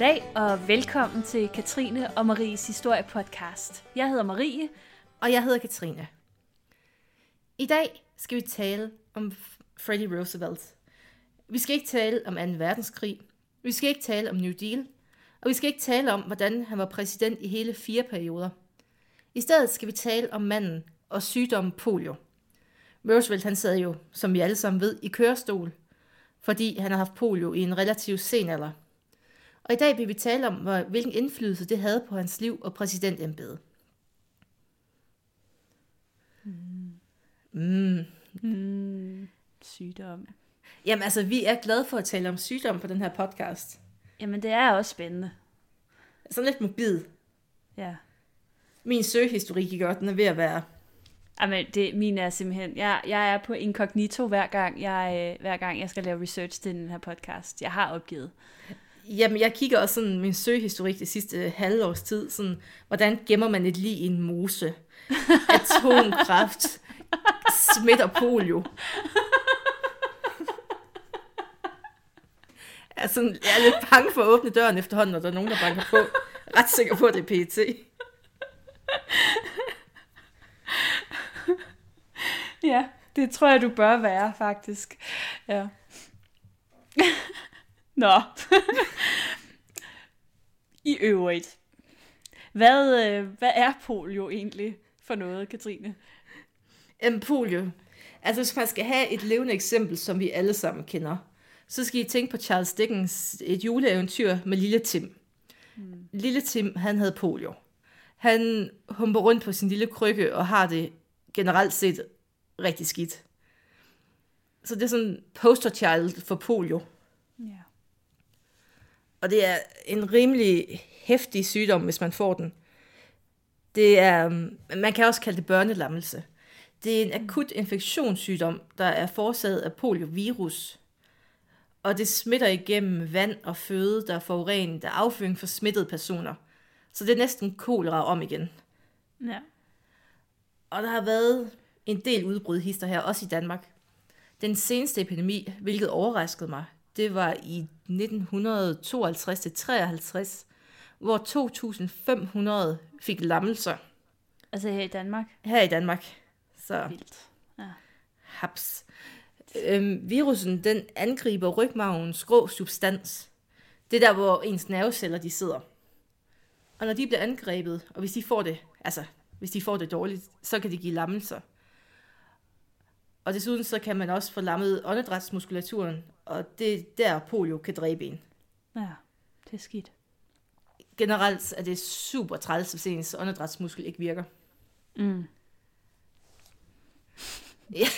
Goddag og velkommen til Katrine og Maries historie podcast. Jeg hedder Marie. Og jeg hedder Katrine. I dag skal vi tale om Freddy Roosevelt. Vi skal ikke tale om 2. verdenskrig. Vi skal ikke tale om New Deal. Og vi skal ikke tale om, hvordan han var præsident i hele fire perioder. I stedet skal vi tale om manden og sygdommen polio. Roosevelt han sad jo, som vi alle sammen ved, i kørestol, fordi han har haft polio i en relativt sen alder. Og i dag vil vi tale om, hvilken indflydelse det havde på hans liv og præsidentembede. Mm. Mm. Mm. Sygdom. Jamen altså, vi er glade for at tale om sygdom på den her podcast. Jamen, det er også spændende. Sådan lidt mobil. Ja. Min søgehistorik i godt, den er ved at være... Jamen, det, min er simpelthen... Jeg, jeg er på incognito hver gang, jeg, øh, hver gang jeg skal lave research til den her podcast. Jeg har opgivet. Jamen, jeg kigger også sådan min søgehistorik det sidste halve års tid. Sådan, hvordan gemmer man et lig i en mose? Atomkraft smitter polio. Jeg er, sådan, jeg er lidt bange for at åbne døren efterhånden, når der er nogen, der banker på. Ret sikker på, at det er PET. ja, det tror jeg, du bør være, faktisk. Ja. Nå. I øvrigt. Hvad, øh, hvad er polio egentlig for noget, Katrine? En polio. Altså, hvis man skal have et levende eksempel, som vi alle sammen kender, så skal I tænke på Charles Dickens et juleeventyr med Lille Tim. Mm. Lille Tim, han havde polio. Han humper rundt på sin lille krykke og har det generelt set rigtig skidt. Så det er sådan poster child for polio. Og det er en rimelig hæftig sygdom, hvis man får den. Det er, man kan også kalde det børnelammelse. Det er en akut infektionssygdom, der er forårsaget af poliovirus. Og det smitter igennem vand og føde, der er forurenet af afføring for smittede personer. Så det er næsten kolera om igen. Ja. Og der har været en del udbrud her, også i Danmark. Den seneste epidemi, hvilket overraskede mig, det var i 1952-53, hvor 2.500 fik lammelser. Altså her i Danmark? Her i Danmark. Så Vildt. Ja. haps. Øhm, virusen, den angriber rygmavens grå substans. Det er der, hvor ens nerveceller, de sidder. Og når de bliver angrebet, og hvis de får det, altså, hvis de får det dårligt, så kan de give lammelser. Og desuden så kan man også få lammet åndedrætsmuskulaturen, og det er der polio kan dræbe en. Ja, det er skidt. Generelt er det super træls, hvis ens åndedrætsmuskel ikke virker. Mm. Ja,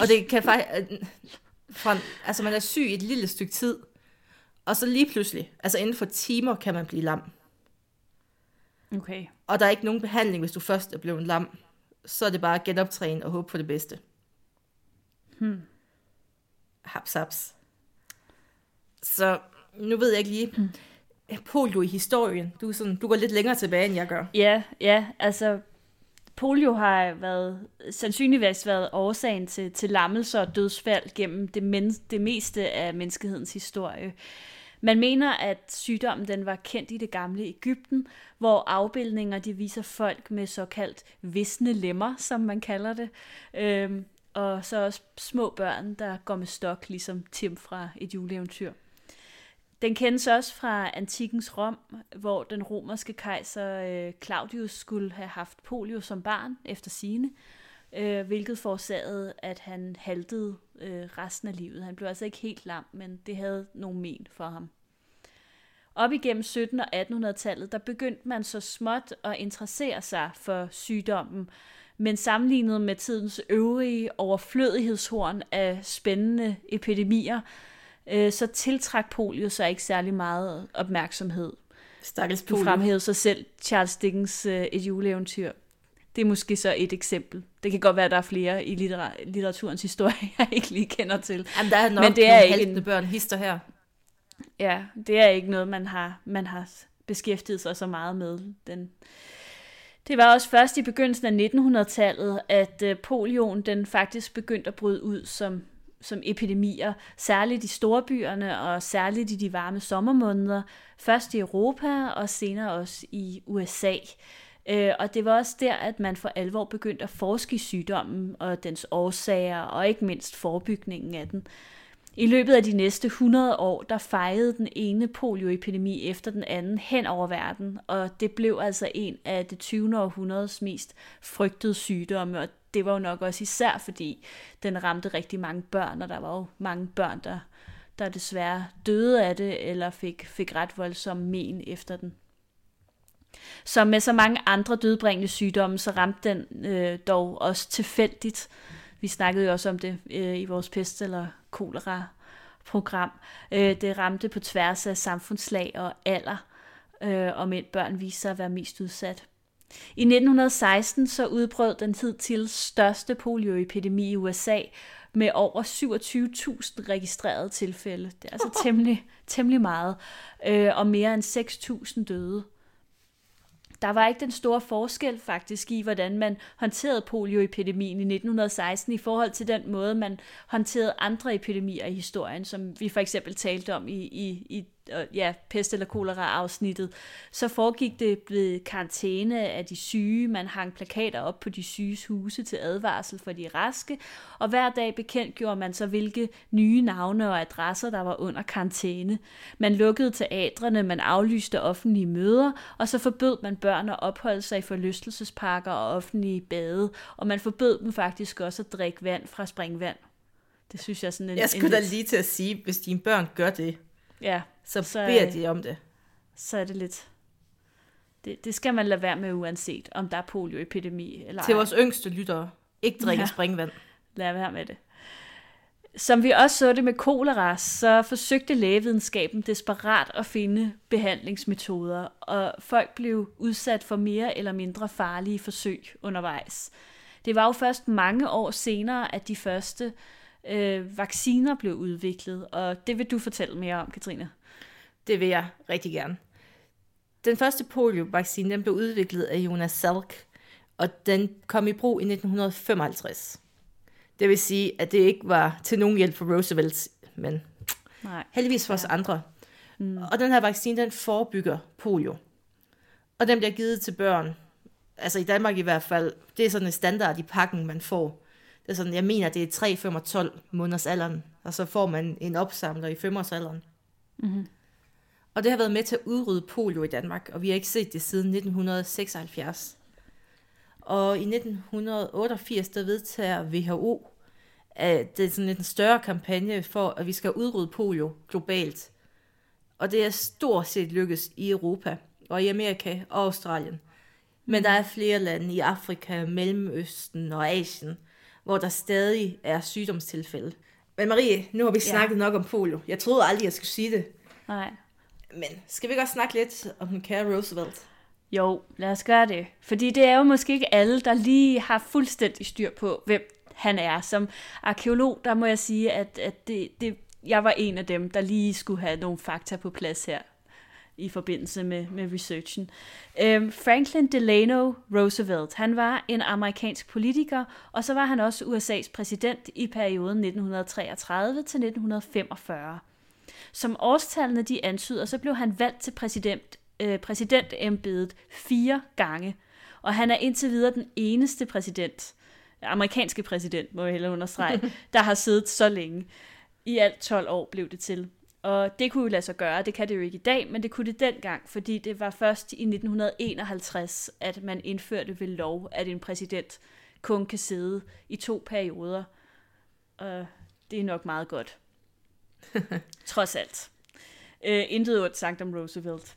og det kan faktisk... Fra, altså man er syg et lille stykke tid, og så lige pludselig, altså inden for timer, kan man blive lam. Okay. Og der er ikke nogen behandling, hvis du først er blevet lam. Så er det bare at genoptræne og håbe på det bedste. Hmm. Haps, haps. Så nu ved jeg ikke lige, hmm. polio i historien, du, sådan, du går lidt længere tilbage, end jeg gør. Ja, ja, altså polio har været, sandsynligvis været årsagen til, til lammelser og dødsfald gennem det, men, det meste af menneskehedens historie. Man mener, at sygdommen den var kendt i det gamle Ægypten, hvor afbildninger de viser folk med såkaldt visne lemmer, som man kalder det. Øhm, og så også små børn, der går med stok, ligesom Tim fra et juleeventyr. Den kendes også fra antikens Rom, hvor den romerske kejser øh, Claudius skulle have haft polio som barn efter sine, øh, hvilket forårsagede, at han haltede øh, resten af livet. Han blev altså ikke helt lam, men det havde nogen men for ham. Op igennem 17- og 1800-tallet, der begyndte man så småt at interessere sig for sygdommen, men sammenlignet med tidens øvrige overflødighedshorn af spændende epidemier, øh, så tiltrak polio sig ikke særlig meget opmærksomhed. Stakkels polio. Du fremhævede sig selv Charles Dickens øh, Et juleeventyr. Det er måske så et eksempel. Det kan godt være, at der er flere i littera- litteraturens historie, jeg ikke lige kender til. Jamen, der er nok Men det er ikke en... børn hister her. Ja, det er ikke noget, man har, man har beskæftiget sig så meget med. Den, det var også først i begyndelsen af 1900-tallet, at øh, polioen den faktisk begyndte at bryde ud som som epidemier, særligt i storbyerne og særligt i de varme sommermåneder, først i Europa og senere også i USA. Øh, og det var også der, at man for alvor begyndte at forske i sygdommen og dens årsager, og ikke mindst forebygningen af den. I løbet af de næste 100 år, der fejede den ene polioepidemi efter den anden hen over verden, og det blev altså en af det 20. århundredes mest frygtede sygdomme, og det var jo nok også især fordi den ramte rigtig mange børn, og der var jo mange børn, der, der desværre døde af det, eller fik, fik ret voldsomme men efter den. Som med så mange andre dødbringende sygdomme, så ramte den øh, dog også tilfældigt. Vi snakkede jo også om det øh, i vores pest- eller kolera-program. Øh, det ramte på tværs af samfundslag og alder, øh, og mænd børn viste sig at være mest udsat. I 1916 så udbrød den hidtil største polioepidemi i USA med over 27.000 registrerede tilfælde. Det er altså temmelig, temmelig meget, øh, og mere end 6.000 døde der var ikke den store forskel faktisk i, hvordan man håndterede polioepidemien i 1916 i forhold til den måde, man håndterede andre epidemier i historien, som vi for eksempel talte om i, i, i ja, pest eller kolera afsnittet, så foregik det ved karantæne af de syge. Man hang plakater op på de syges huse til advarsel for de raske, og hver dag bekendtgjorde man så, hvilke nye navne og adresser, der var under karantæne. Man lukkede teatrene, man aflyste offentlige møder, og så forbød man børn at opholde sig i forlystelsesparker og offentlige bade, og man forbød dem faktisk også at drikke vand fra springvand. Det synes jeg er sådan en... Jeg skulle da lige til at sige, hvis dine børn gør det, Ja, så, så beder de om det. Så er det lidt... Det, det skal man lade være med uanset, om der er polioepidemi eller Til vores yngste lyttere. Ikke drikke ja. springvand. Lad være med det. Som vi også så det med kolera, så forsøgte lægevidenskaben desperat at finde behandlingsmetoder, og folk blev udsat for mere eller mindre farlige forsøg undervejs. Det var jo først mange år senere, at de første øh, vacciner blev udviklet, og det vil du fortælle mere om, Katrine. Det vil jeg rigtig gerne. Den første polio-vaccine den blev udviklet af Jonas Salk, og den kom i brug i 1955. Det vil sige, at det ikke var til nogen hjælp for Roosevelt, men Nej. heldigvis for ja. os andre. Mm. Og den her vaccine, den forebygger polio. Og den bliver givet til børn, altså i Danmark i hvert fald, det er sådan en standard i pakken, man får det er sådan, jeg mener, det er 3, 5 og 12 måneders alderen, og så får man en opsamler i 5 års alderen. Mm-hmm. Og det har været med til at udrydde polio i Danmark, og vi har ikke set det siden 1976. Og i 1988, der vedtager WHO, at det er sådan en større kampagne for, at vi skal udrydde polio globalt. Og det er stort set lykkes i Europa, og i Amerika og Australien. Men der er flere lande i Afrika, Mellemøsten og Asien, hvor der stadig er sygdomstilfælde. Men Marie, nu har vi snakket ja. nok om polio. Jeg troede aldrig, jeg skulle sige det. Nej. Men skal vi godt snakke lidt om den kære Roosevelt? Jo, lad os gøre det. Fordi det er jo måske ikke alle, der lige har fuldstændig styr på, hvem han er. Som arkeolog, der må jeg sige, at, at det, det, jeg var en af dem, der lige skulle have nogle fakta på plads her i forbindelse med, med researchen. Øhm, Franklin Delano Roosevelt, han var en amerikansk politiker, og så var han også USA's præsident i perioden 1933 til 1945. Som årstallene de antyder, så blev han valgt til præsident, øh, præsidentembedet fire gange, og han er indtil videre den eneste præsident, amerikanske præsident, må jeg hellere understrege, der har siddet så længe. I alt 12 år blev det til. Og det kunne jo lade sig gøre, det kan det jo ikke i dag, men det kunne det dengang, fordi det var først i 1951, at man indførte ved lov, at en præsident kun kan sidde i to perioder. Og det er nok meget godt. Trods alt. Øh, intet ondt sagt om Roosevelt.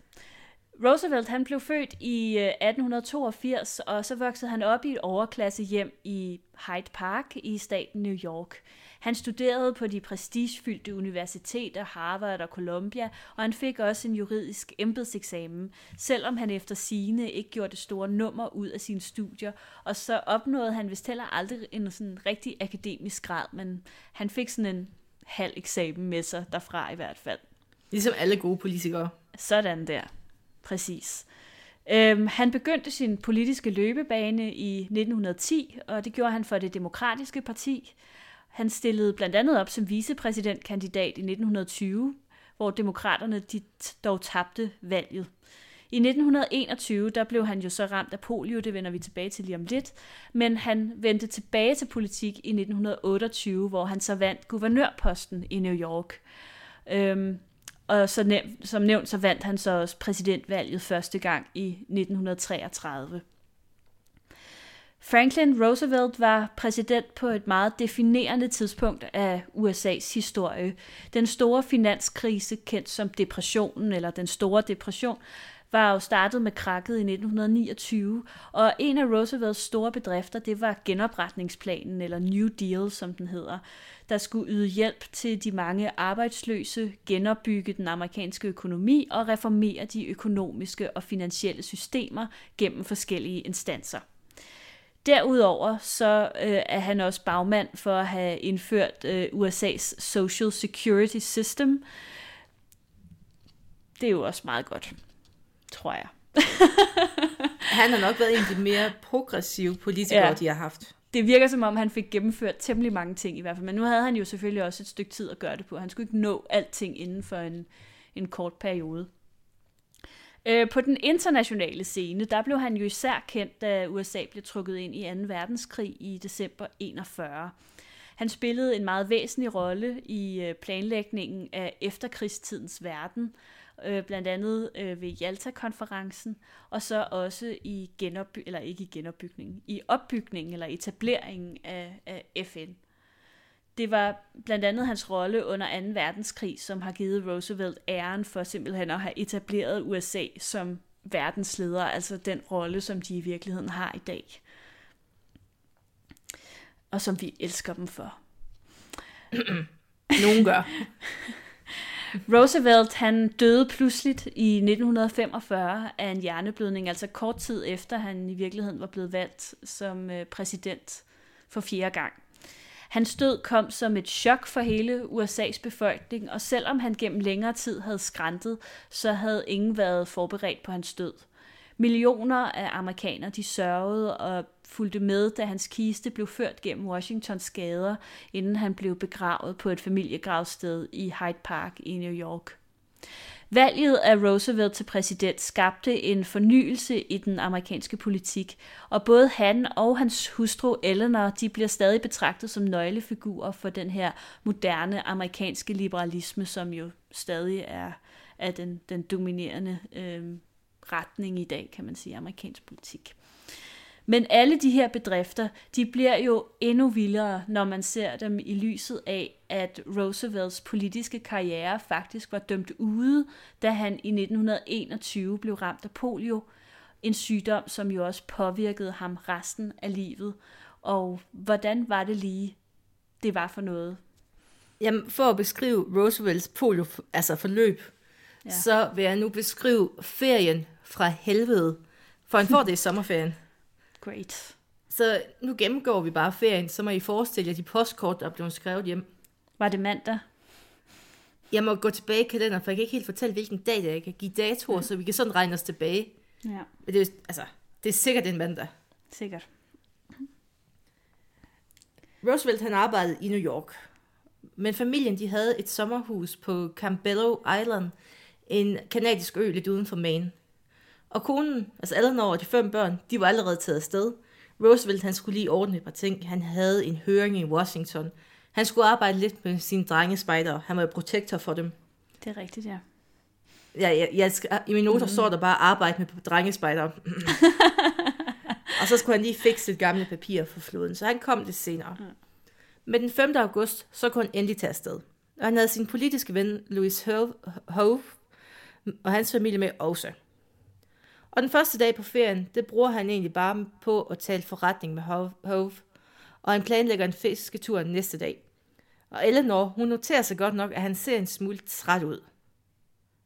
Roosevelt han blev født i øh, 1882, og så voksede han op i et overklasse hjem i Hyde Park i staten New York. Han studerede på de prestigefyldte universiteter Harvard og Columbia, og han fik også en juridisk embedseksamen, selvom han efter sine ikke gjorde det store nummer ud af sine studier, og så opnåede han vist heller aldrig en sådan rigtig akademisk grad, men han fik sådan en halv eksamen med sig derfra i hvert fald. Ligesom alle gode politikere. Sådan der. Præcis. Øhm, han begyndte sin politiske løbebane i 1910, og det gjorde han for det demokratiske parti. Han stillede blandt andet op som vicepræsidentkandidat i 1920, hvor demokraterne de dog tabte valget. I 1921 der blev han jo så ramt af polio, det vender vi tilbage til lige om lidt, men han vendte tilbage til politik i 1928, hvor han så vandt guvernørposten i New York. Øhm, og så næv- som nævnt, så vandt han så også præsidentvalget første gang i 1933. Franklin Roosevelt var præsident på et meget definerende tidspunkt af USA's historie. Den store finanskrise, kendt som depressionen eller den store depression, var jo startet med krakket i 1929, og en af Roosevelts store bedrifter, det var genopretningsplanen, eller New Deal, som den hedder, der skulle yde hjælp til de mange arbejdsløse, genopbygge den amerikanske økonomi og reformere de økonomiske og finansielle systemer gennem forskellige instanser. Derudover så øh, er han også bagmand for at have indført øh, USA's Social Security System. Det er jo også meget godt, tror jeg. Han har nok været en af de mere progressive politikere, Ja. de har haft. Det virker som om, han fik gennemført temmelig mange ting i hvert fald. Men nu havde han jo selvfølgelig også et stykke tid at gøre det på. Han skulle ikke nå alting inden for en, en kort periode. Øh, På den internationale scene, der blev han jo især kendt, da USA blev trukket ind i 2. verdenskrig i december 41. Han spillede en meget væsentlig rolle i øh, planlægningen af efterkrigstidens verden, øh, blandt andet øh, ved Jalta-konferencen, og så også i genopby- eller ikke i genopbygningen, i opbygningen eller etableringen af, af FN. Det var blandt andet hans rolle under 2. verdenskrig, som har givet Roosevelt æren for simpelthen at have etableret USA som verdensleder, altså den rolle, som de i virkeligheden har i dag. Og som vi elsker dem for. Nogen gør. Roosevelt han døde pludseligt i 1945 af en hjerneblødning, altså kort tid efter han i virkeligheden var blevet valgt som øh, præsident for fjerde gang. Hans død kom som et chok for hele USA's befolkning, og selvom han gennem længere tid havde skræntet, så havde ingen været forberedt på hans død. Millioner af amerikanere de sørgede og fulgte med, da hans kiste blev ført gennem Washingtons gader, inden han blev begravet på et familiegravsted i Hyde Park i New York. Valget af Roosevelt til præsident skabte en fornyelse i den amerikanske politik, og både han og hans hustru Eleanor de bliver stadig betragtet som nøglefigurer for den her moderne amerikanske liberalisme, som jo stadig er, er den, den dominerende øh, retning i dag, kan man sige, amerikansk politik. Men alle de her bedrifter, de bliver jo endnu vildere, når man ser dem i lyset af, at Roosevelts politiske karriere faktisk var dømt ude, da han i 1921 blev ramt af polio, en sygdom, som jo også påvirkede ham resten af livet. Og hvordan var det lige, det var for noget? Jamen, for at beskrive Roosevelts polio, altså forløb, Ja. så vil jeg nu beskrive ferien fra helvede. For han får det i sommerferien. Great. Så nu gennemgår vi bare ferien, så må I forestille jer de postkort, der er blevet skrevet hjem. Var det mandag? Jeg må gå tilbage i kalenderen, for jeg kan ikke helt fortælle, hvilken dag det er. Jeg kan give datoer, mm. så vi kan sådan regne os tilbage. Ja, Men det er, altså, det er sikkert en mandag. sikkert. Roosevelt han arbejdede i New York. Men familien de havde et sommerhus på Campbello Island, en kanadisk ø lidt uden for Maine. Og konen, altså Eleanor og de fem børn, de var allerede taget afsted. Roosevelt han skulle lige ordne et par ting. Han havde en høring i Washington. Han skulle arbejde lidt med sine drengespejder. Han var protektor for dem. Det er rigtigt, ja. Ja, jeg, jeg skal, I mine noter mm. står der bare arbejde med drengespejder. og så skulle han lige fikse lidt gamle papir for floden, så han kom lidt senere. Mm. Men den 5. august, så kunne han endelig tage afsted. Og han havde sin politiske ven, Louis Hove, Hove og hans familie med også. Og den første dag på ferien, det bruger han egentlig bare på at tale forretning med Hove, og han planlægger en fisketur næste dag. Og Eleanor, hun noterer sig godt nok, at han ser en smule træt ud.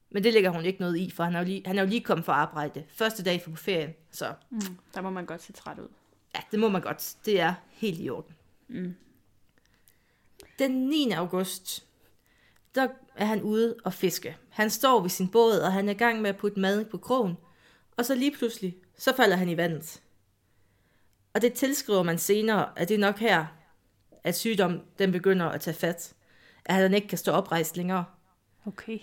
Men det lægger hun ikke noget i, for han er jo lige, han er jo lige kommet fra arbejde. Første dag på ferien, så Mm, der må man godt se træt ud. ja, det må man godt. Det er helt i orden. Mm. Den 9. august, der er han ude og fiske. Han står ved sin båd, og han er i gang med at putte mad på krogen. Og så lige pludselig, så falder han i vandet. Og det tilskriver man senere, at det er nok her, at sygdommen den begynder at tage fat. At han ikke kan stå oprejst længere. Okay.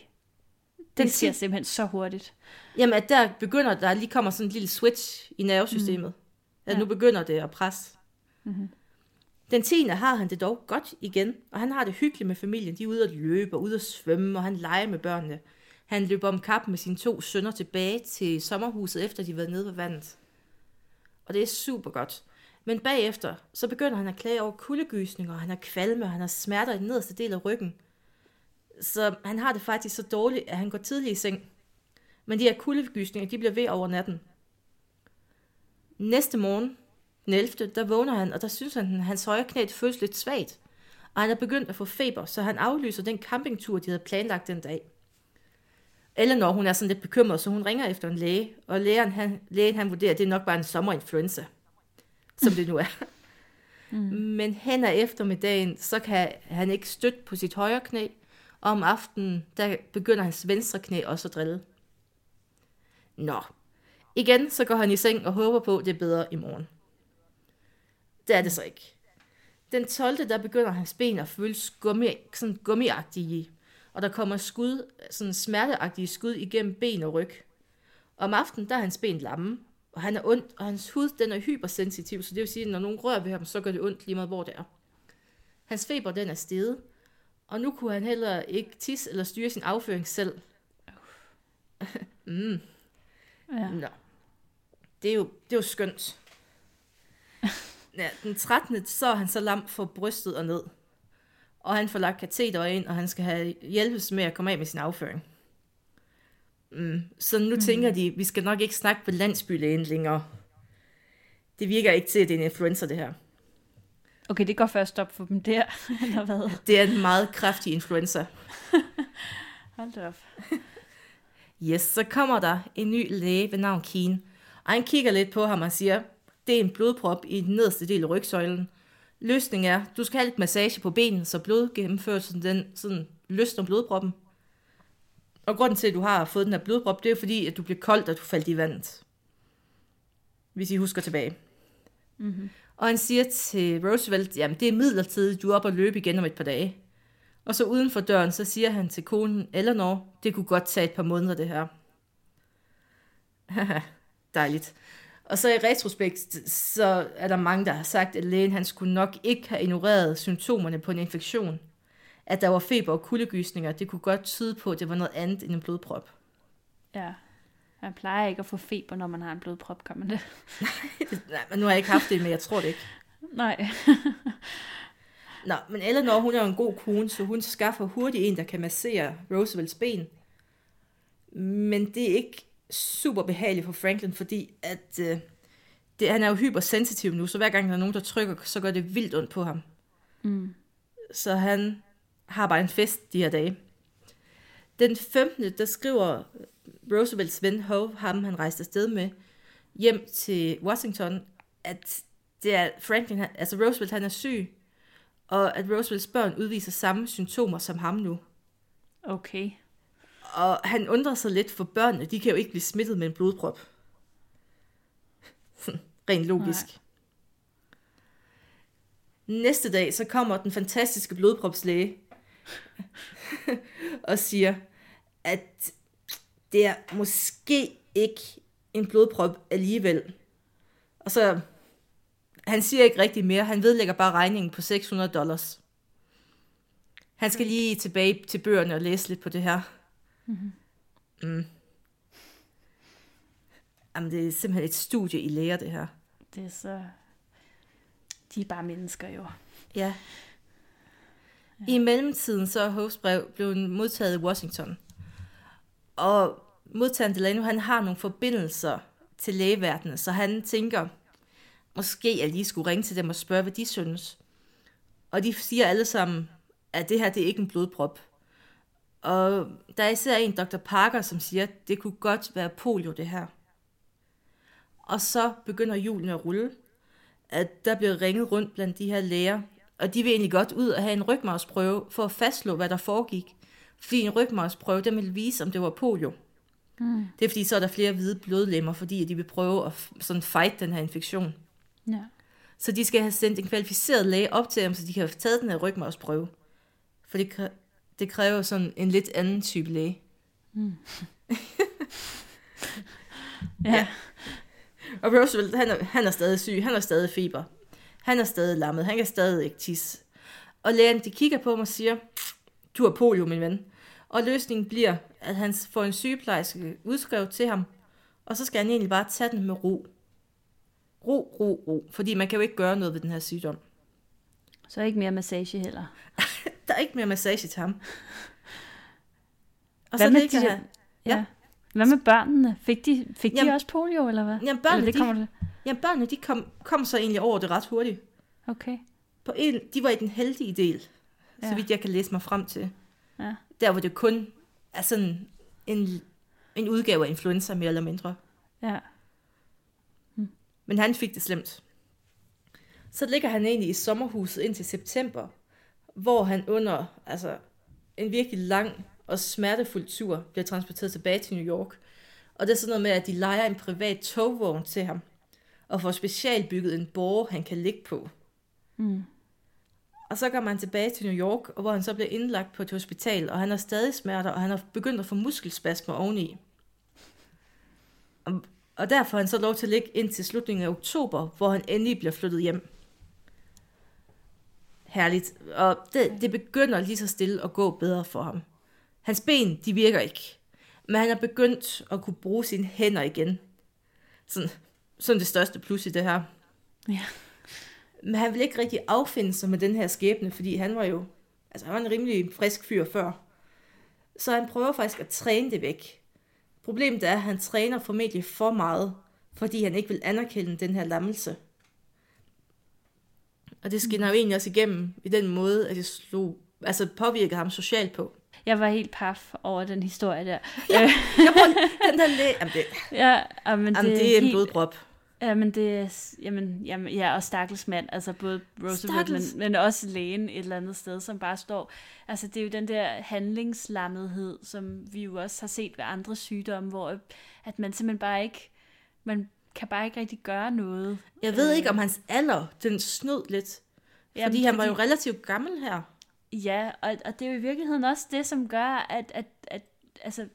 Den Det ti- simpelthen så hurtigt. Jamen, at der begynder, der lige kommer sådan en lille switch i nervesystemet. Mm. At Ja. nu begynder det at presse. Mhm. Den 10. har han det dog godt igen, og han har det hyggeligt med familien. De er ude at løbe og ude at svømme, og han leger med børnene. Han løb om kap med sine to sønner tilbage til sommerhuset, efter de var været nede ved vandet. Og det er super godt. Men bagefter, så begynder han at klage over kuldegysninger, han har kvalme, og han har smerter i den nederste del af ryggen. Så han har det faktisk så dårligt, at han går tidligt i seng. Men de her kuldegysninger, de bliver ved over natten. Næste morgen, den 11., der vågner han, og der synes han, at hans højre knæ føles lidt svagt. Og han er begyndt at få feber, så han aflyser den campingtur, de havde planlagt den dag. Eleanor, hun er sådan lidt bekymret, så hun ringer efter en læge, og lægen, han, lægen han vurderer, at det er nok bare en sommerinfluenza, som det nu er. Mm. Men hen ad eftermiddagen, så kan han ikke støtte på sit højre knæ, og om aftenen, der begynder hans venstre knæ også at drille. Nå, igen så går han i seng og håber på, at det er bedre i morgen. Det er det så ikke. Den 12. der begynder hans ben at føles gummi, sådan gummiagtige, og der kommer skud, sådan smerteagtige skud igennem ben og ryg. Om aftenen, der er hans ben lamme, og han er ondt, og hans hud den er hypersensitiv, så det vil sige, at når nogen rører ved ham, så gør det ondt lige meget, hvor det er. Hans feber, den er steget, og nu kunne han heller ikke tisse eller styre sin afføring selv. mm, Ja. Nå. Det er jo, det er jo skønt. Ja, den 13. så er han så lam for brystet og ned. Og han får lagt kateter ind, og han skal have hjælpes med at komme af med sin afføring. Mm. Så nu mm. tænker de, vi skal nok ikke snakke på landsbylægen længere. Det virker ikke til, at det er en influenza, det her. Okay, det går først op for dem der, eller hvad? Det er en meget kraftig influenza. Hold op. Yes, så kommer der en ny læge ved navn Keen, og han kigger lidt på ham og siger, det er en blodprop i den nederste del af rygsøjlen. Løsningen er, du skal have lidt massage på benet, så blodgennemførelsen den sådan løsner blodproppen. Og grunden til, at du har fået den her blodprop, det er fordi, at du blev kold, da du faldt i vandet. Hvis I husker tilbage. Mm-hmm. Og han siger til Roosevelt, jamen det er midlertidigt, du er op og løbe igen om et par dage. Og så uden for døren, så siger han til konen Eleanor, det kunne godt tage et par måneder det her. Dejligt. Og så i retrospekt, så er der mange, der har sagt, at lægen han skulle nok ikke have ignoreret symptomerne på en infektion. At der var feber og kuldegysninger, det kunne godt tyde på, at det var noget andet end en blodprop. Ja. Man plejer ikke at få feber, når man har en blodprop, kan man det? Nej, men nu har jeg ikke haft det, men jeg tror det ikke. Nej. Nå, men Eleanor, hun er jo en god kone, så hun skaffer hurtigt en, der kan massere Roosevelts ben. Men det er ikke super behageligt for Franklin, fordi at, øh, det, han er jo hypersensitiv nu, så hver gang der er nogen, der trykker, så gør det vildt ondt på ham. Mm. Så han har bare en fest de her dage. Den 15. der skriver Roosevelts ven Hove, ham han rejste afsted med, hjem til Washington, at det er Franklin, han- altså Roosevelt han er syg, og at Roosevelts børn udviser samme symptomer som ham nu. Okay. Og han undrer sig lidt, for børnene, de kan jo ikke blive smittet med en blodprop. Rent logisk. Nej. Næste dag, så kommer den fantastiske blodpropslæge og siger, at det er måske ikke en blodprop alligevel. Og så, han siger ikke rigtig mere, han vedlægger bare regningen på 600 dollars. Han skal lige tilbage til bøgerne og læse lidt på det her. Mm-hmm. Mm. Jamen, det er simpelthen et studie i læger, det her. Det er så... De er bare mennesker jo. Ja. I mellemtiden så er Hoves brev blevet modtaget i Washington. Og modtageren Delano, han har nogle forbindelser til lægeverdenen, så han tænker, måske jeg lige skulle ringe til dem og spørge, hvad de synes. Og de siger alle sammen, at det her det er ikke en blodprop. Og der er især en, Dr. Parker, som siger, at det kunne godt være polio, det her. Og så begynder julen at rulle, at der bliver ringet rundt blandt de her læger, og de vil egentlig godt ud og have en rygmarvsprøve for at fastslå, hvad der foregik. Fordi en rygmarvsprøve, den vil vise, om det var polio. Mm. Det er fordi, så er der flere hvide blodlemmer, fordi de vil prøve at sådan fight den her infektion. Ja. Så de skal have sendt en kvalificeret læge op til ham, så de kan have taget den her rygmavsprøve. For det, det kræver sådan en lidt anden type læge. Ja. Ja. Og Roosevelt, han er, han er stadig syg, han har stadig feber. Han er stadig lammet, han kan stadig ikke tisse. Og lægen, de kigger på mig og siger, du har polio, min ven. Og løsningen bliver, at han får en sygeplejerske udskrevet til ham, og så skal han egentlig bare tage den med ro. Ro, ro, ro. Fordi man kan jo ikke gøre noget ved den her sygdom. Så ikke mere massage heller. Der er ikke mere massage til ham. Og Hvad så med ligger de- han... Ja. Ja. Hvad med børnene? Fik de, fik de Jamen- også polio, eller hvad? Jamen, børnene, eller det de- kommer det. Jamen, børnene, de kom, kom så egentlig over det ret hurtigt. Okay. På en, de var i den heldige del, ja. Så vidt jeg kan læse mig frem til. Ja. Der hvor det kun er sådan en, en udgave af influenza, mere eller mindre. Ja. Men han fik det slemt. Så ligger han egentlig i sommerhuset indtil september, hvor han under altså, en virkelig lang og smertefuld tur bliver transporteret tilbage til New York. Og det er sådan noget med, at de leger en privat togvogn til ham, og får specialbygget en borg, han kan ligge på. Mm. Og så kommer han tilbage til New York, og hvor han så bliver indlagt på et hospital, og han har stadig smerter, og han har begyndt at få muskelspasmer oveni. Og, og derfor får han så lov til at ligge indtil slutningen af oktober, hvor han endelig bliver flyttet hjem. Herligt. Og det, det begynder lige så stille at gå bedre for ham. Hans ben, de virker ikke. Men han er begyndt at kunne bruge sine hænder igen. Sådan, sådan det største plus i det her. Ja. Men han ville ikke rigtig affinde sig med den her skæbne, fordi han var jo, altså han var en rimelig frisk fyr før. Så han prøver faktisk at træne det væk. Problemet er, at han træner formentlig for meget, fordi han ikke vil anerkende den her lammelse. Og det skinner jo egentlig også igennem i den måde, at det slog, altså påvirkede ham socialt på. Jeg var helt paf over den historie der. Ja. Jeg prøver, den der læge, jamen det, ja, jamen, jamen det er en helt- blodprop. Jamen, det er, jamen, jamen, ja, og stakkels mand, altså både Roosevelt, men, men også lægen et eller andet sted, som bare står, altså det er jo den der handlingslammethed, som vi jo også har set ved andre sygdomme, hvor at man simpelthen bare ikke, man kan bare ikke rigtig gøre noget. Jeg ved ikke, om hans alder, den snød lidt. Jamen, Fordi han var jo relativt gammel her. Ja, og, og det er jo i virkeligheden også det, som gør, at, at, at, altså,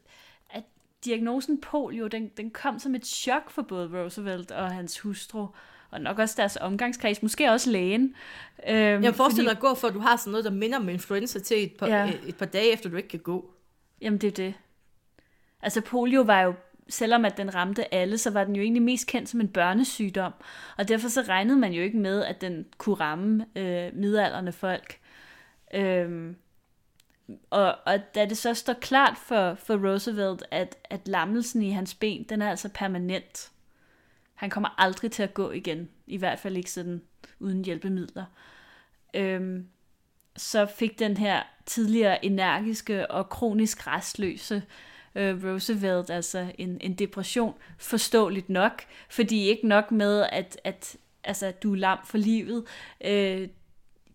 at diagnosen polio, den, den kom som et chok for både Roosevelt og hans hustru, og nok også deres omgangskreds, måske også lægen. Øhm, Jeg forestiller dig at gå for, at du har sådan noget, der minder om influenza til et par, Ja. ja. et par dage efter, du ikke kan gå. Jamen, det er det. Altså, polio var jo, selvom at den ramte alle, så var den jo egentlig mest kendt som en børnesygdom. Og derfor så regnede man jo ikke med, at den kunne ramme øh, midalderne folk. Øhm, og, og da det så står klart for, for Roosevelt, at, at lammelsen i hans ben, den er altså permanent. Han kommer aldrig til at gå igen. I hvert fald ikke sådan uden hjælpemidler. Øhm, så fik den her tidligere energiske og kronisk restløse øh, Øh, Roosevelt altså en, en depression, forståeligt nok, fordi ikke nok med, at, at altså, du er lam for livet, øh,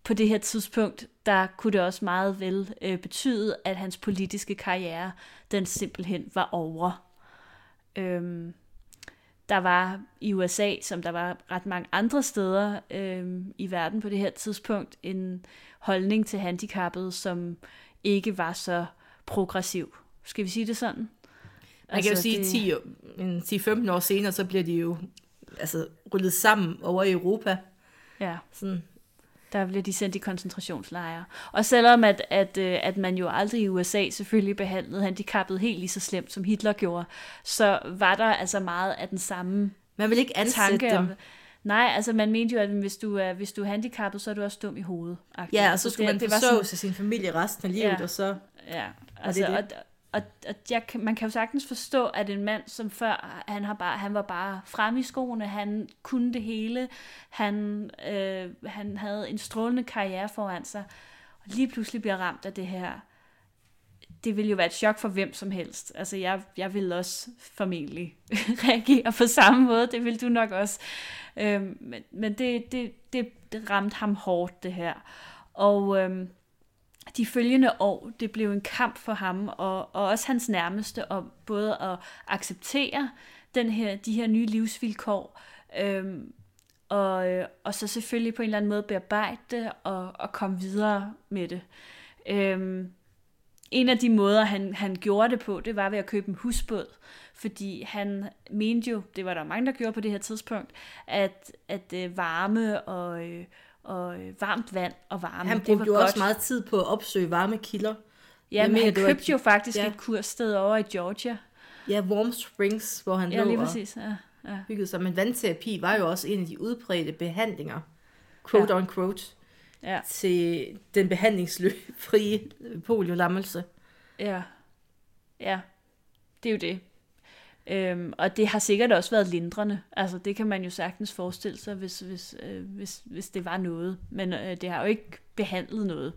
på det her tidspunkt, der kunne det også meget vel øh, betyde, at hans politiske karriere, den simpelthen var over. Øhm, der var i USA, som der var ret mange andre steder øhm, i verden på det her tidspunkt, en holdning til handicappede, som ikke var så progressiv. Skal vi sige det sådan? Man kan jo sige, det- 10, år- en 10-15 år senere, så bliver de jo altså, rullet sammen over i Europa. Ja. Sådan. Der bliver de sendt i koncentrationslejre. Og selvom at, at, øh, at man jo aldrig i USA selvfølgelig behandlede handicappet helt lige så slemt, som Hitler gjorde, så var der altså meget af den samme Man vil ikke ansætte tanke dem. om... Nej, altså man mente jo, at hvis du er, hvis du er handicappet, så er du også dum i hovedet. Ja, og så skulle man var forsørge sig sin familie resten af livet, Ja. og så... Ja, altså, det er og, og, og jeg, man kan jo sagtens forstå, at en mand som før, han, har bare, han var bare frem i skoene, han kunne det hele, han, øh, han havde en strålende karriere foran sig, og lige pludselig bliver ramt af det her. Det ville jo være et chok for hvem som helst. Altså, jeg, jeg ville også formentlig reagere på samme måde. Det ville du nok også. Øh, men men det, det, det, det ramte ham hårdt, det her. Og Øh, de følgende år, det blev en kamp for ham, og, og også hans nærmeste, om både at acceptere den her, de her nye livsvilkår, øhm, og, øh, og så selvfølgelig på en eller anden måde bearbejde det og, og komme videre med det. Øhm, en af de måder, han, han gjorde det på, det var ved at købe en husbåd, fordi han mente jo, det var der mange, der gjorde på det her tidspunkt, at, at øh, varme og, øh, og øh, varmt vand og varme, Han det var brugte jo godt. også meget tid på at opsøge varme kilder. Ja, Jeg men mener, han var købte et- jo faktisk ja. et kurssted over i Georgia. Ja, Warm Springs, hvor han Ja, lå lige præcis. Ja, ja. hyggede sig. Men vandterapi var jo også en af de udbredte behandlinger, quote Ja. on quote, ja. til den behandlingsfrie poliolammelse. Ja. Ja. Det er jo det. Øhm, og det har sikkert også været lindrende. Altså, det kan man jo sagtens forestille sig, hvis, hvis, øh, hvis, hvis det var noget. Men øh, det har jo ikke behandlet noget.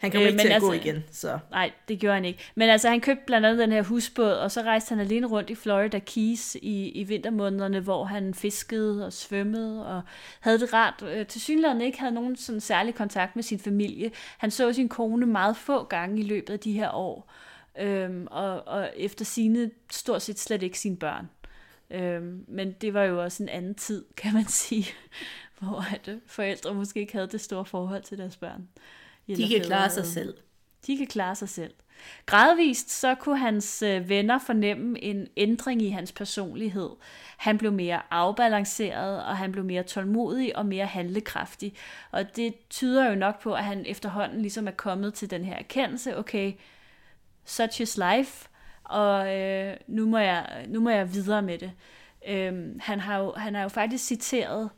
Han kommer Øh, ikke til at gå altså- igen, så... Nej, det gjorde han ikke. Men altså, han købte blandt andet den her husbåd, og så rejste han alene rundt i Florida Keys i, i vintermånederne, hvor han fiskede og svømmede og havde det rart. Øh, til synligheden ikke havde nogen sådan særlig kontakt med sin familie. Han så sin kone meget få gange i løbet af de her år, øhm, og, og efter sine stort set slet ikke sine børn. Øhm, men det var jo også en anden tid, kan man sige, hvor at, øh, forældre måske ikke havde det store forhold til deres børn. De kan fædre klare sig selv. de kan klare sig selv. Gradvist så kunne hans øh, venner fornemme en ændring i hans personlighed. Han blev mere afbalanceret, og han blev mere tålmodig og mere handlekraftig. Og det tyder jo nok på, at han efterhånden ligesom er kommet til den her erkendelse, okay, such is life, og øh, nu, må jeg, nu må jeg videre med det. Øhm, han, har jo, han har jo faktisk citeret,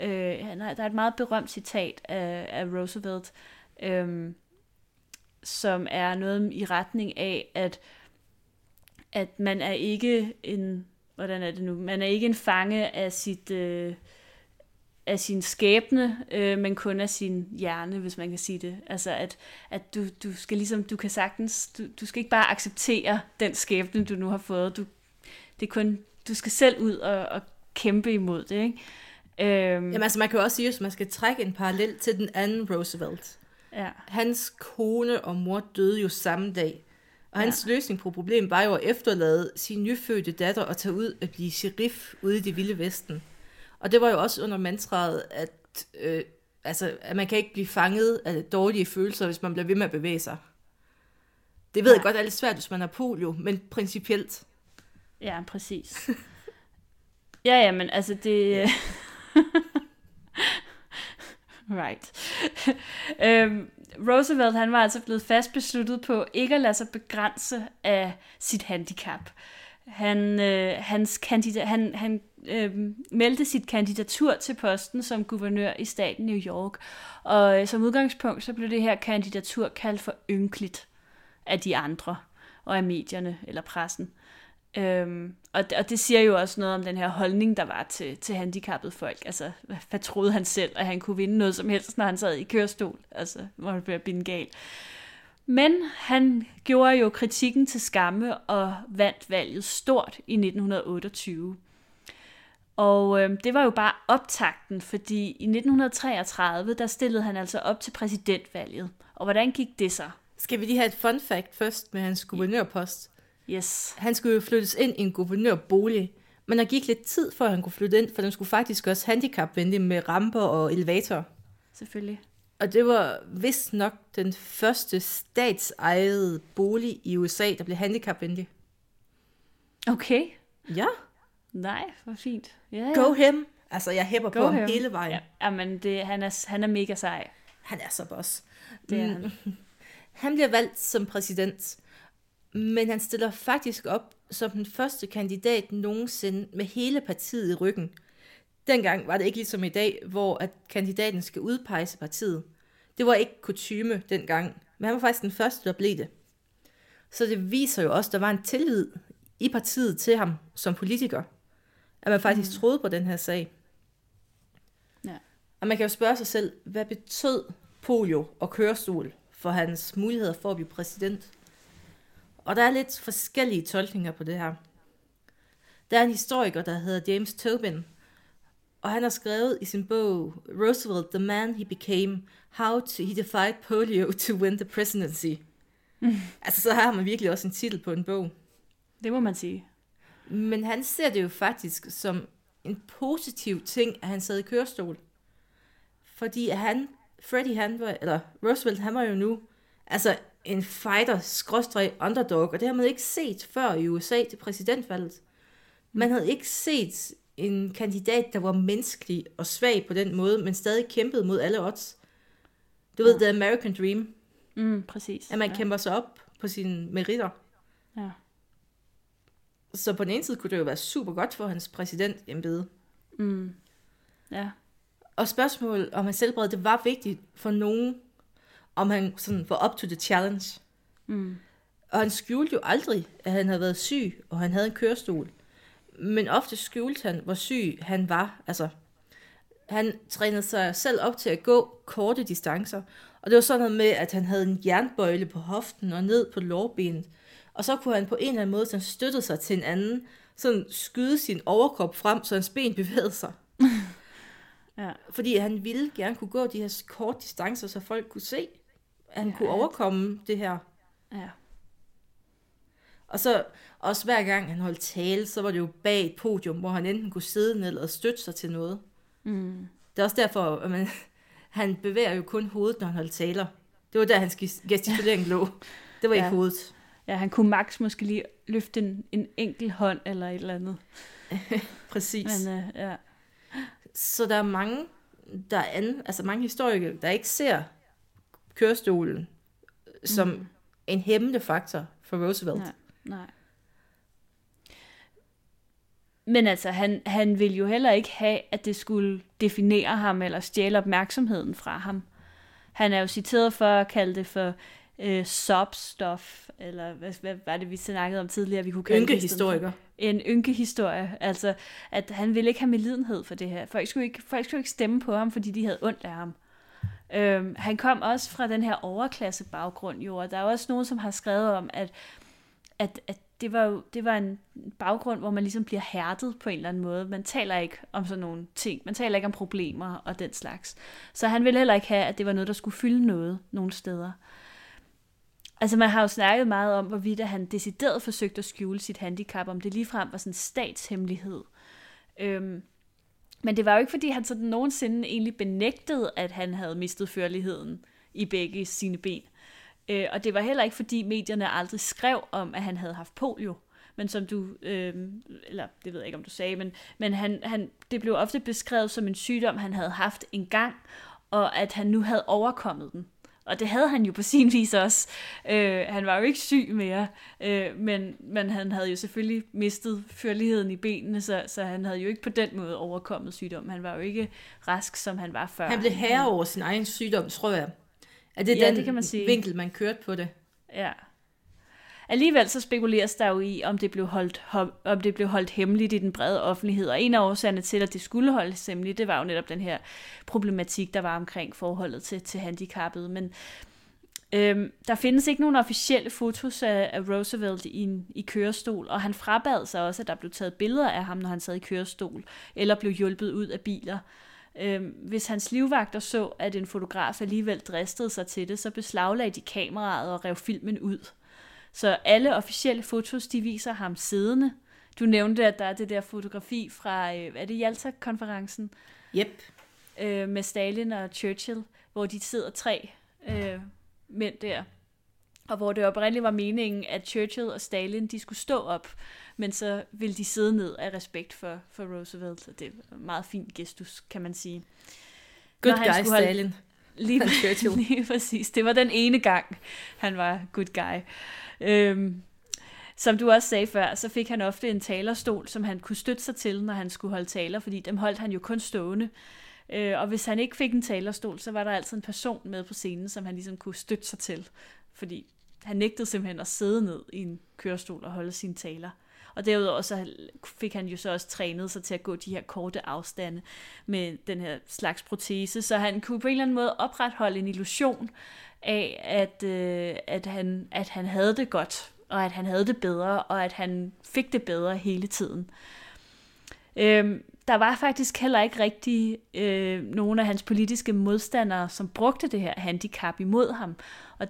øh, han har, der er et meget berømt citat af, af Roosevelt, øhm, som er noget i retning af, at, at man er ikke en, hvordan er det nu, man er ikke en fange af sit, øh, af sin skæbne, øh, men kun af sin hjerne, hvis man kan sige det. Altså at, at du, du skal ligesom, du kan sagtens, du, du skal ikke bare acceptere den skæbne, du nu har fået. Du, det er kun, du skal selv ud og, og kæmpe imod det, ikke? Øhm, Jamen altså, man kan jo også sige, at man skal trække en parallel til den anden Roosevelt. ja, Hans kone og mor døde jo samme dag. Og hans ja. løsning på problemet var jo at efterlade sin nyfødte datter og tage ud og blive sheriff ude i det vilde vesten. Og det var jo også under mantraet, at, øh, altså, at man kan ikke blive fanget af dårlige følelser, hvis man bliver ved med at bevæge sig. Det ved Nej. jeg godt er lidt svært, hvis man har polio, men principielt. Ja, præcis. ja, ja, men altså det... right. øhm, Roosevelt, han var altså blevet fast besluttet på ikke at lade sig begrænse af sit handicap. Han, øh, hans kandida- han, han øh, meldte sit kandidatur til posten som guvernør i staten New York, og øh, som udgangspunkt så blev det her kandidatur kaldt for ynkeligt af de andre og af medierne eller pressen. Øhm, og, og det siger jo også noget om den her holdning, der var til, til handicappede folk. Altså, hvad, hvad troede han selv, at han kunne vinde noget som helst, når han sad i kørestol? Altså, hvor han blev binde gal. Men han gjorde jo kritikken til skamme og vandt valget stort i 1928. Og øh, det var jo bare optakten, fordi i 1933, der stillede han altså op til præsidentvalget. Og hvordan gik det så? Skal vi lige have et fun fact først med hans guvernørpost? Yes. Han skulle jo flyttes ind i en guvernørbolig, men der gik lidt tid, før han kunne flytte ind, for den skulle faktisk også handicapvenlig med ramper og elevator. Selvfølgelig. Og det var vist nok den første statsejede bolig i USA, der blev handicapvenlig. Okay. Ja, Nej, hvor fint. Ja, ja. go him. Altså, jeg hæpper på Go ham him. hele vejen. Ja, jamen, det, han, er, han er mega sej. Han er så boss. Det er Mm. han. Han bliver valgt som præsident, men han stiller faktisk op som den første kandidat nogensinde med hele partiet i ryggen. Dengang var det ikke ligesom i dag, hvor at kandidaten skal udpege partiet. Det var ikke kutyme dengang, men han var faktisk den første, der blev det. Så det viser jo også, at der var en tillid i partiet til ham som politiker. At man faktisk mm. troede på den her sag. Ja. Og man kan jo spørge sig selv, hvad betød polio og kørestol for hans muligheder for at blive præsident? Og der er lidt forskellige tolkninger på det her. Der er en historiker, der hedder James Tobin, og han har skrevet i sin bog Roosevelt, The Man He Became, How to, He Defied Polio to Win the Presidency. altså, så har man virkelig også en titel på en bog. Det må man sige. Men han ser det jo faktisk som en positiv ting, at han sad i kørestol. Fordi han, Freddy han var, eller Roosevelt, han var jo nu, altså en fighter, skråstrej underdog, og det har man ikke set før i USA til præsidentvalget. Man havde ikke set en kandidat, der var menneskelig og svag på den måde, men stadig kæmpede mod alle odds. Du ved, The American Dream. Mm, præcis. At man ja. kæmper sig op på sine meritter. Ja. Så på den ene side kunne det jo være super godt for hans præsidentembede. Mm. Ja. Og spørgsmålet om hans selvbred, det var vigtigt for nogen, om han sådan var up to the challenge. Mm. Og han skjulte jo aldrig, at han havde været syg, og han havde en kørestol. Men ofte skjulte han, hvor syg han var. Altså, han trænede sig selv op til at gå korte distancer. Og det var sådan noget med, at han havde en jernbøjle på hoften og ned på lårbenet. Og så kunne han på en eller anden måde sådan støtte sig til en anden, sådan skyde sin overkrop frem, så hans ben bevægede sig. Ja. Fordi han ville gerne kunne gå de her korte distancer, så folk kunne se, at han Ja, kunne overkomme det her. Ja. Og så også hver gang han holdt tale, så var det jo bag et podium, hvor han enten kunne sidde ned eller støtte sig til noget. Mm. Det er også derfor, at man, han bevæger jo kun hovedet, når han holder taler. Det var der, hans gest- gestikulering lå. Det var ikke Ja. hovedet. Ja, han kunne max måske lige løfte en, en enkelt hånd eller et eller andet. Præcis. Men, øh, ja. Så der er mange, der er anden, altså mange historikere, der ikke ser kørestolen som mm. en hæmmende faktor for Roosevelt. Nej, nej. Men altså, han, han ville jo heller ikke have, at det skulle definere ham eller stjæle opmærksomheden fra ham. Han er jo citeret for at kalde det for øh, sob-stuff, eller hvad, hvad var det, vi snakkede om tidligere, vi kunne kalde det? Ynkehistoriker. En ynkehistorie, altså at han ville ikke have medlidenhed for det her. Folk skulle ikke, folk skulle ikke stemme på ham, fordi de havde ondt af ham. Øhm, han kom også fra den her overklasse baggrund jo, og der er også nogen, som har skrevet om, at, at, at det var jo det var en baggrund, hvor man ligesom bliver hærdet på en eller anden måde. Man taler ikke om sådan nogle ting. Man taler ikke om problemer og den slags. Så han ville heller ikke have, at det var noget, der skulle fylde noget nogle steder. Altså man har jo snakket meget om, hvorvidt han decideret forsøgte at skjule sit handicap, om det ligefrem var sådan en statshemmelighed. Øhm, men det var jo ikke, fordi han sådan nogensinde egentlig benægtede, at han havde mistet førligheden i begge sine ben. Øh, og det var heller ikke, fordi medierne aldrig skrev om, at han havde haft polio. Men som du, øh, eller det ved jeg ikke, om du sagde, men, men han, han, det blev ofte beskrevet som en sygdom, han havde haft en gang, og at han nu havde overkommet den. Og det havde han jo på sin vis også. Øh, han var jo ikke syg mere, øh, men, men han havde jo selvfølgelig mistet førligheden i benene, så, så han havde jo ikke på den måde overkommet sygdommen. Han var jo ikke rask, som han var før. Han blev herre over sin egen sygdom, tror jeg. At det er Ja, den det kan man sige. vinkel, man kørte på det. Ja. Alligevel så spekuleres der jo i, om det, blev holdt, om det blev holdt hemmeligt i den brede offentlighed. Og en af årsagerne til, at det skulle holdes hemmeligt, det var jo netop den her problematik, der var omkring forholdet til, til handicappede. Men øhm, der findes ikke nogen officielle fotos af, af Roosevelt i, en, i kørestol, og han frabad sig også, at der blev taget billeder af ham, når han sad i kørestol, eller blev hjulpet ud af biler. Øhm, hvis hans livvagter så, at en fotograf alligevel dristede sig til det, så beslaglagde de kameraet og rev filmen ud. Så alle officielle fotos, de viser ham siddende. Du nævnte, at der er det der fotografi fra, øh, er det Jalta-konferencen, Yep. øh, med Stalin og Churchill, hvor de sidder tre øh, mænd der. Og hvor det oprindeligt var meningen, at Churchill og Stalin, de skulle stå op, men så ville de sidde ned af respekt for, for Roosevelt. Og det er en meget fin gestus, kan man sige. Good Når guy, Stalin. Lige, Han Churchill. lige præcis. Det var den ene gang, han var good guy. Øhm, som du også sagde før, så fik han ofte en talerstol, som han kunne støtte sig til, når han skulle holde taler, fordi dem holdt han jo kun stående. Øh, og hvis han ikke fik en talerstol, så var der altid en person med på scenen, som han ligesom kunne støtte sig til. Fordi han nægtede simpelthen at sidde ned i en kørestol og holde sine taler. Og derudover så fik han jo så også trænet sig til at gå de her korte afstande med den her slags protese, så han kunne på en eller anden måde opretholde en illusion af, at, øh, at, han, at han havde det godt, og at han havde det bedre, og at han fik det bedre hele tiden. Øhm, der var faktisk heller ikke rigtig øh, nogen af hans politiske modstandere, som brugte det her handicap imod ham. Og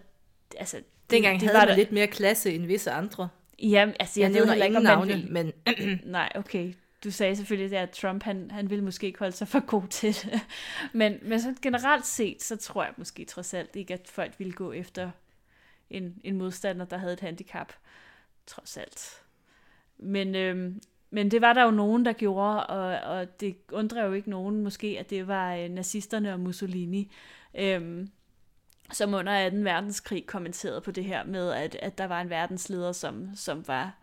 altså, Dengang det havde var man der- lidt mere klasse end visse andre. Ja, altså, Jeg, jeg, nævner ingen navne, ville... men Nej, okay. du sagde selvfølgelig, at Trump han, han ville måske ikke holde sig for god til det. Men, men så generelt set, så tror jeg måske trods alt ikke, at folk ville gå efter en, en modstander, der havde et handicap. Trods alt. Men, øhm, men det var der jo nogen, der gjorde, og, og det undrer jo ikke nogen måske, at det var øh, nazisterne og Mussolini, øhm, som under 2. verdenskrig kommenterede på det her med, at, at der var en verdensleder, som, som var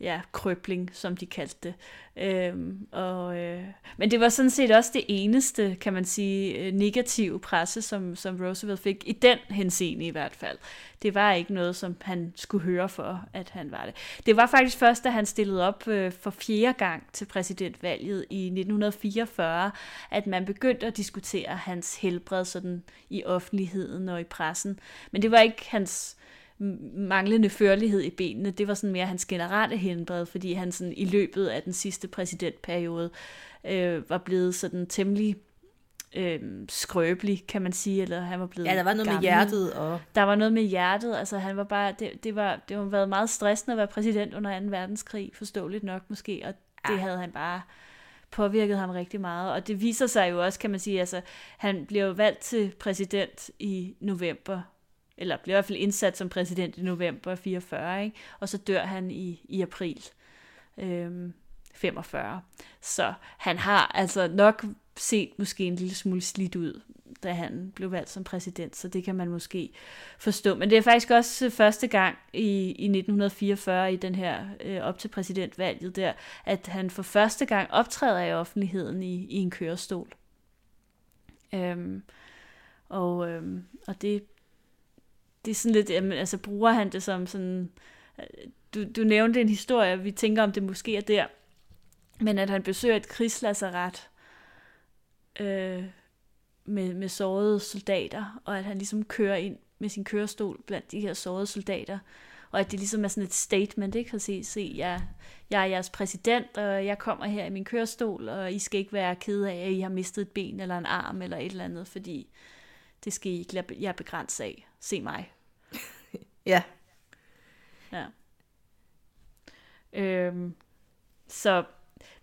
ja, krøbling, som de kaldte det. Øhm, og, øh, men det var sådan set også det eneste, kan man sige, øh, negative presse, som, som Roosevelt fik, i den henseende i hvert fald. Det var ikke noget, som han skulle høre for, at han var det. Det var faktisk først, da han stillede op øh, for fjerde gang til præsidentvalget i 1944, at man begyndte at diskutere hans helbred sådan i offentligheden og i pressen. Men det var ikke hans manglende førlighed i benene, det var sådan mere hans generelle helbred, fordi han sådan i løbet af den sidste præsidentperiode øh, var blevet sådan temmelig øh, skrøbelig, kan man sige, eller han var blevet Ja, der var noget gammel. med hjertet. Og... Der var noget med hjertet, altså han var bare, det, det var, det var været meget stressende at være præsident under 2. verdenskrig, forståeligt nok måske, og det Ja. havde han bare påvirket ham rigtig meget, og det viser sig jo også, kan man sige, altså han blev jo valgt til præsident i november eller bliver i hvert fald indsat som præsident i november 44, ikke? og så dør han i, i april øhm, 45. Så han har altså nok set måske en lille smule slidt ud, da han blev valgt som præsident, så det kan man måske forstå. Men det er faktisk også øh, første gang i, i 1944 i den her øh, op til præsidentvalget der, at han for første gang optræder i offentligheden i, i en kørestol. Øhm, og, øhm, og det, det er sådan lidt, jamen, altså bruger han det som sådan, øh, du, du nævnte en historie, vi tænker om det måske er der, men at han besøger et krigslazaret øh, med, med sårede soldater, og at han ligesom kører ind med sin kørestol blandt de her sårede soldater, og at det ligesom er sådan et statement, ikke? At se, se jeg, jeg er jeres præsident, og jeg kommer her i min kørestol, og I skal ikke være kede af, at I har mistet et ben eller en arm eller et eller andet, fordi det skal I ikke lade jer begrænse af. Se mig. Ja, Ja. Øhm, så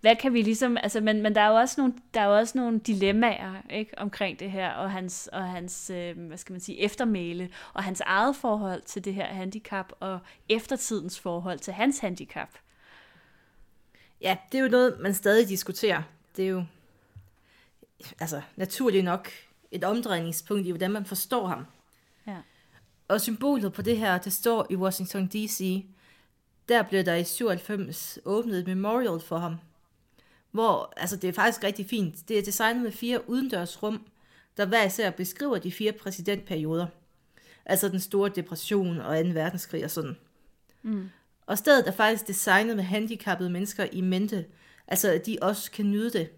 hvad kan vi ligesom, altså, men, men der er jo også nogle, der er jo også nogle dilemmaer, ikke, omkring det her, og hans, og hans øh, hvad skal man sige, eftermæle, og hans eget forhold til det her handicap, og eftertidens forhold til hans handicap. ja, det er jo noget, man stadig diskuterer. Det er jo altså, naturligt nok et omdrejningspunkt i, hvordan man forstår ham. Og symbolet på det her, det står i Washington D.C., der blev der i 97 åbnet et memorial for ham, hvor, altså det er faktisk rigtig fint, det er designet med fire udendørsrum, der hver især beskriver de fire præsidentperioder. Altså den store depression og 2. verdenskrig og sådan. Mm. Og stedet er faktisk designet med handicappede mennesker i mente, altså at de også kan nyde det.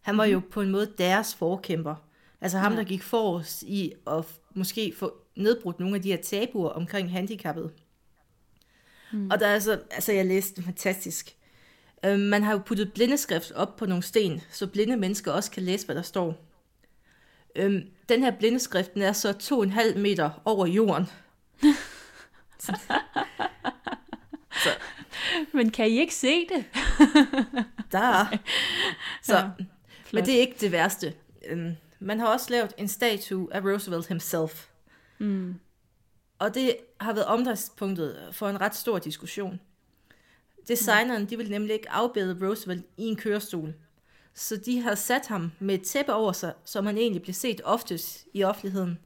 Han var jo på en måde deres forkæmper. Altså ham, Ja. der gik forrest i at måske få nedbrudt nogle af de her tabuer omkring handicappet. Mm. Og der er altså, altså jeg læste det fantastisk. Øh, man har jo puttet blindeskrift op på nogle sten, så blinde mennesker også kan læse, hvad der står. Øhm, den her blindeskrift, den er så 2,5 meter over jorden. så Men kan I ikke se det? der. Så, Ja, flot. men det er ikke det værste. Øhm, man har også lavet en statue af Roosevelt himself. Mm. Og det har været omdrejningspunktet for en ret stor diskussion. Designeren, de ville nemlig ikke afbede Roosevelt i en kørestol. Så de har sat ham med et tæppe over sig, som han egentlig blev set oftest i offentligheden.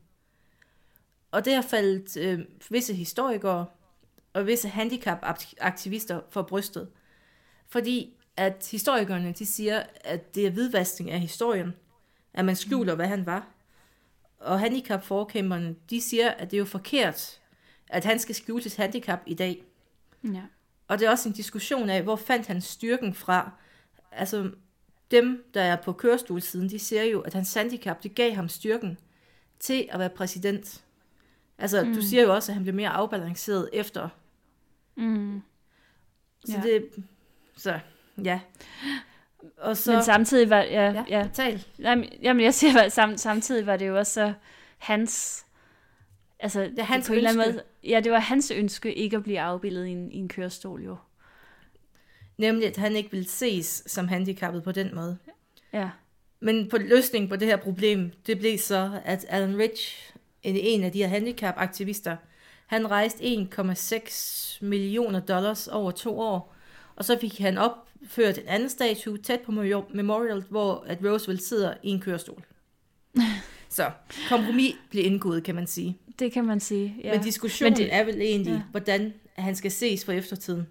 Og det har faldet øh, visse historikere og visse handicapaktivister for brystet. Fordi at historikerne de siger, at det er hvidvaskning af historien, at man skjuler, hvad han var. Og handicapforkæmperne, de siger, at det er jo forkert, at han skal skjule sit handicap i dag. Ja. Og det er også en diskussion af, hvor fandt han styrken fra. Altså, dem, der er på kørestolsiden, de siger jo, at hans handicap, det gav ham styrken til at være præsident. Altså, mm. du siger jo også, at han blev mere afbalanceret efter. Mm. Så Ja. det... Så, ja. Og så... Men samtidig var, ja, ja, ja, tal. Jamen, jamen jeg siger, at sam, samtidig var det jo også så hans... Altså, det er hans på en eller anden ønske. måde, ja, det var hans ønske ikke at blive afbildet i en, i en kørestol, jo. Nemlig, at han ikke vil ses som handicappet på den måde. Ja. Men på løsningen på det her problem, det blev så, at Alan Rich, en- en af de her handicap-aktivister, han rejste 1,6 millioner dollars over to år, og så fik han opført en anden statue tæt på Memorial- hvor at Roosevelt sidder i en kørestol. Så kompromis blev indgået, kan man sige. Det kan man sige. Ja. Men diskussionen Men det, er vel egentlig, ja. hvordan han skal ses for eftertiden.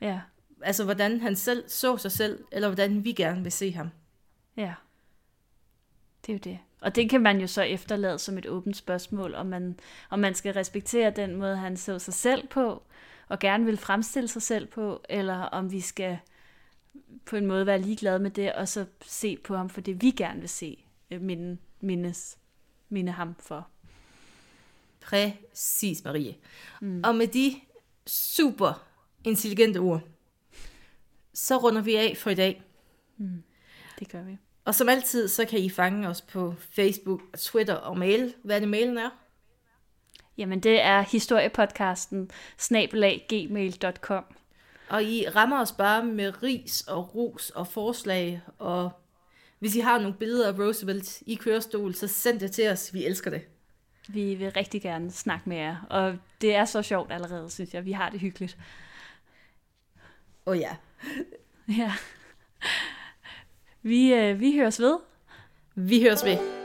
Ja. Altså, hvordan han selv så sig selv, eller hvordan vi gerne vil se ham. Ja. Det er jo det. Og det kan man jo så efterlade som et åbent spørgsmål, om man, om man skal respektere den måde, han så sig selv på, og gerne vil fremstille sig selv på, eller om vi skal på en måde være ligeglade med det, og så se på ham for det, vi gerne vil se, øh, minde, mindes, minde ham for. Præcis, Marie. Mm. Og med de super intelligente ord, så runder vi af for i dag. Det gør vi. Og som altid, så kan I fange os på Facebook, Twitter og mail. Hvad er det, mailen er? Jamen, det er historiepodcasten snabelag.gmail.com. Og I rammer os bare med ris og ros og forslag. Og hvis I har nogle billeder af Roosevelt i kørestol, så send det til os. Vi elsker det. Vi vil rigtig gerne snakke med jer, og det er så sjovt allerede, synes jeg. Vi har det hyggeligt. Og ja, Ja. Vi, øh, vi høres ved. vi høres ved.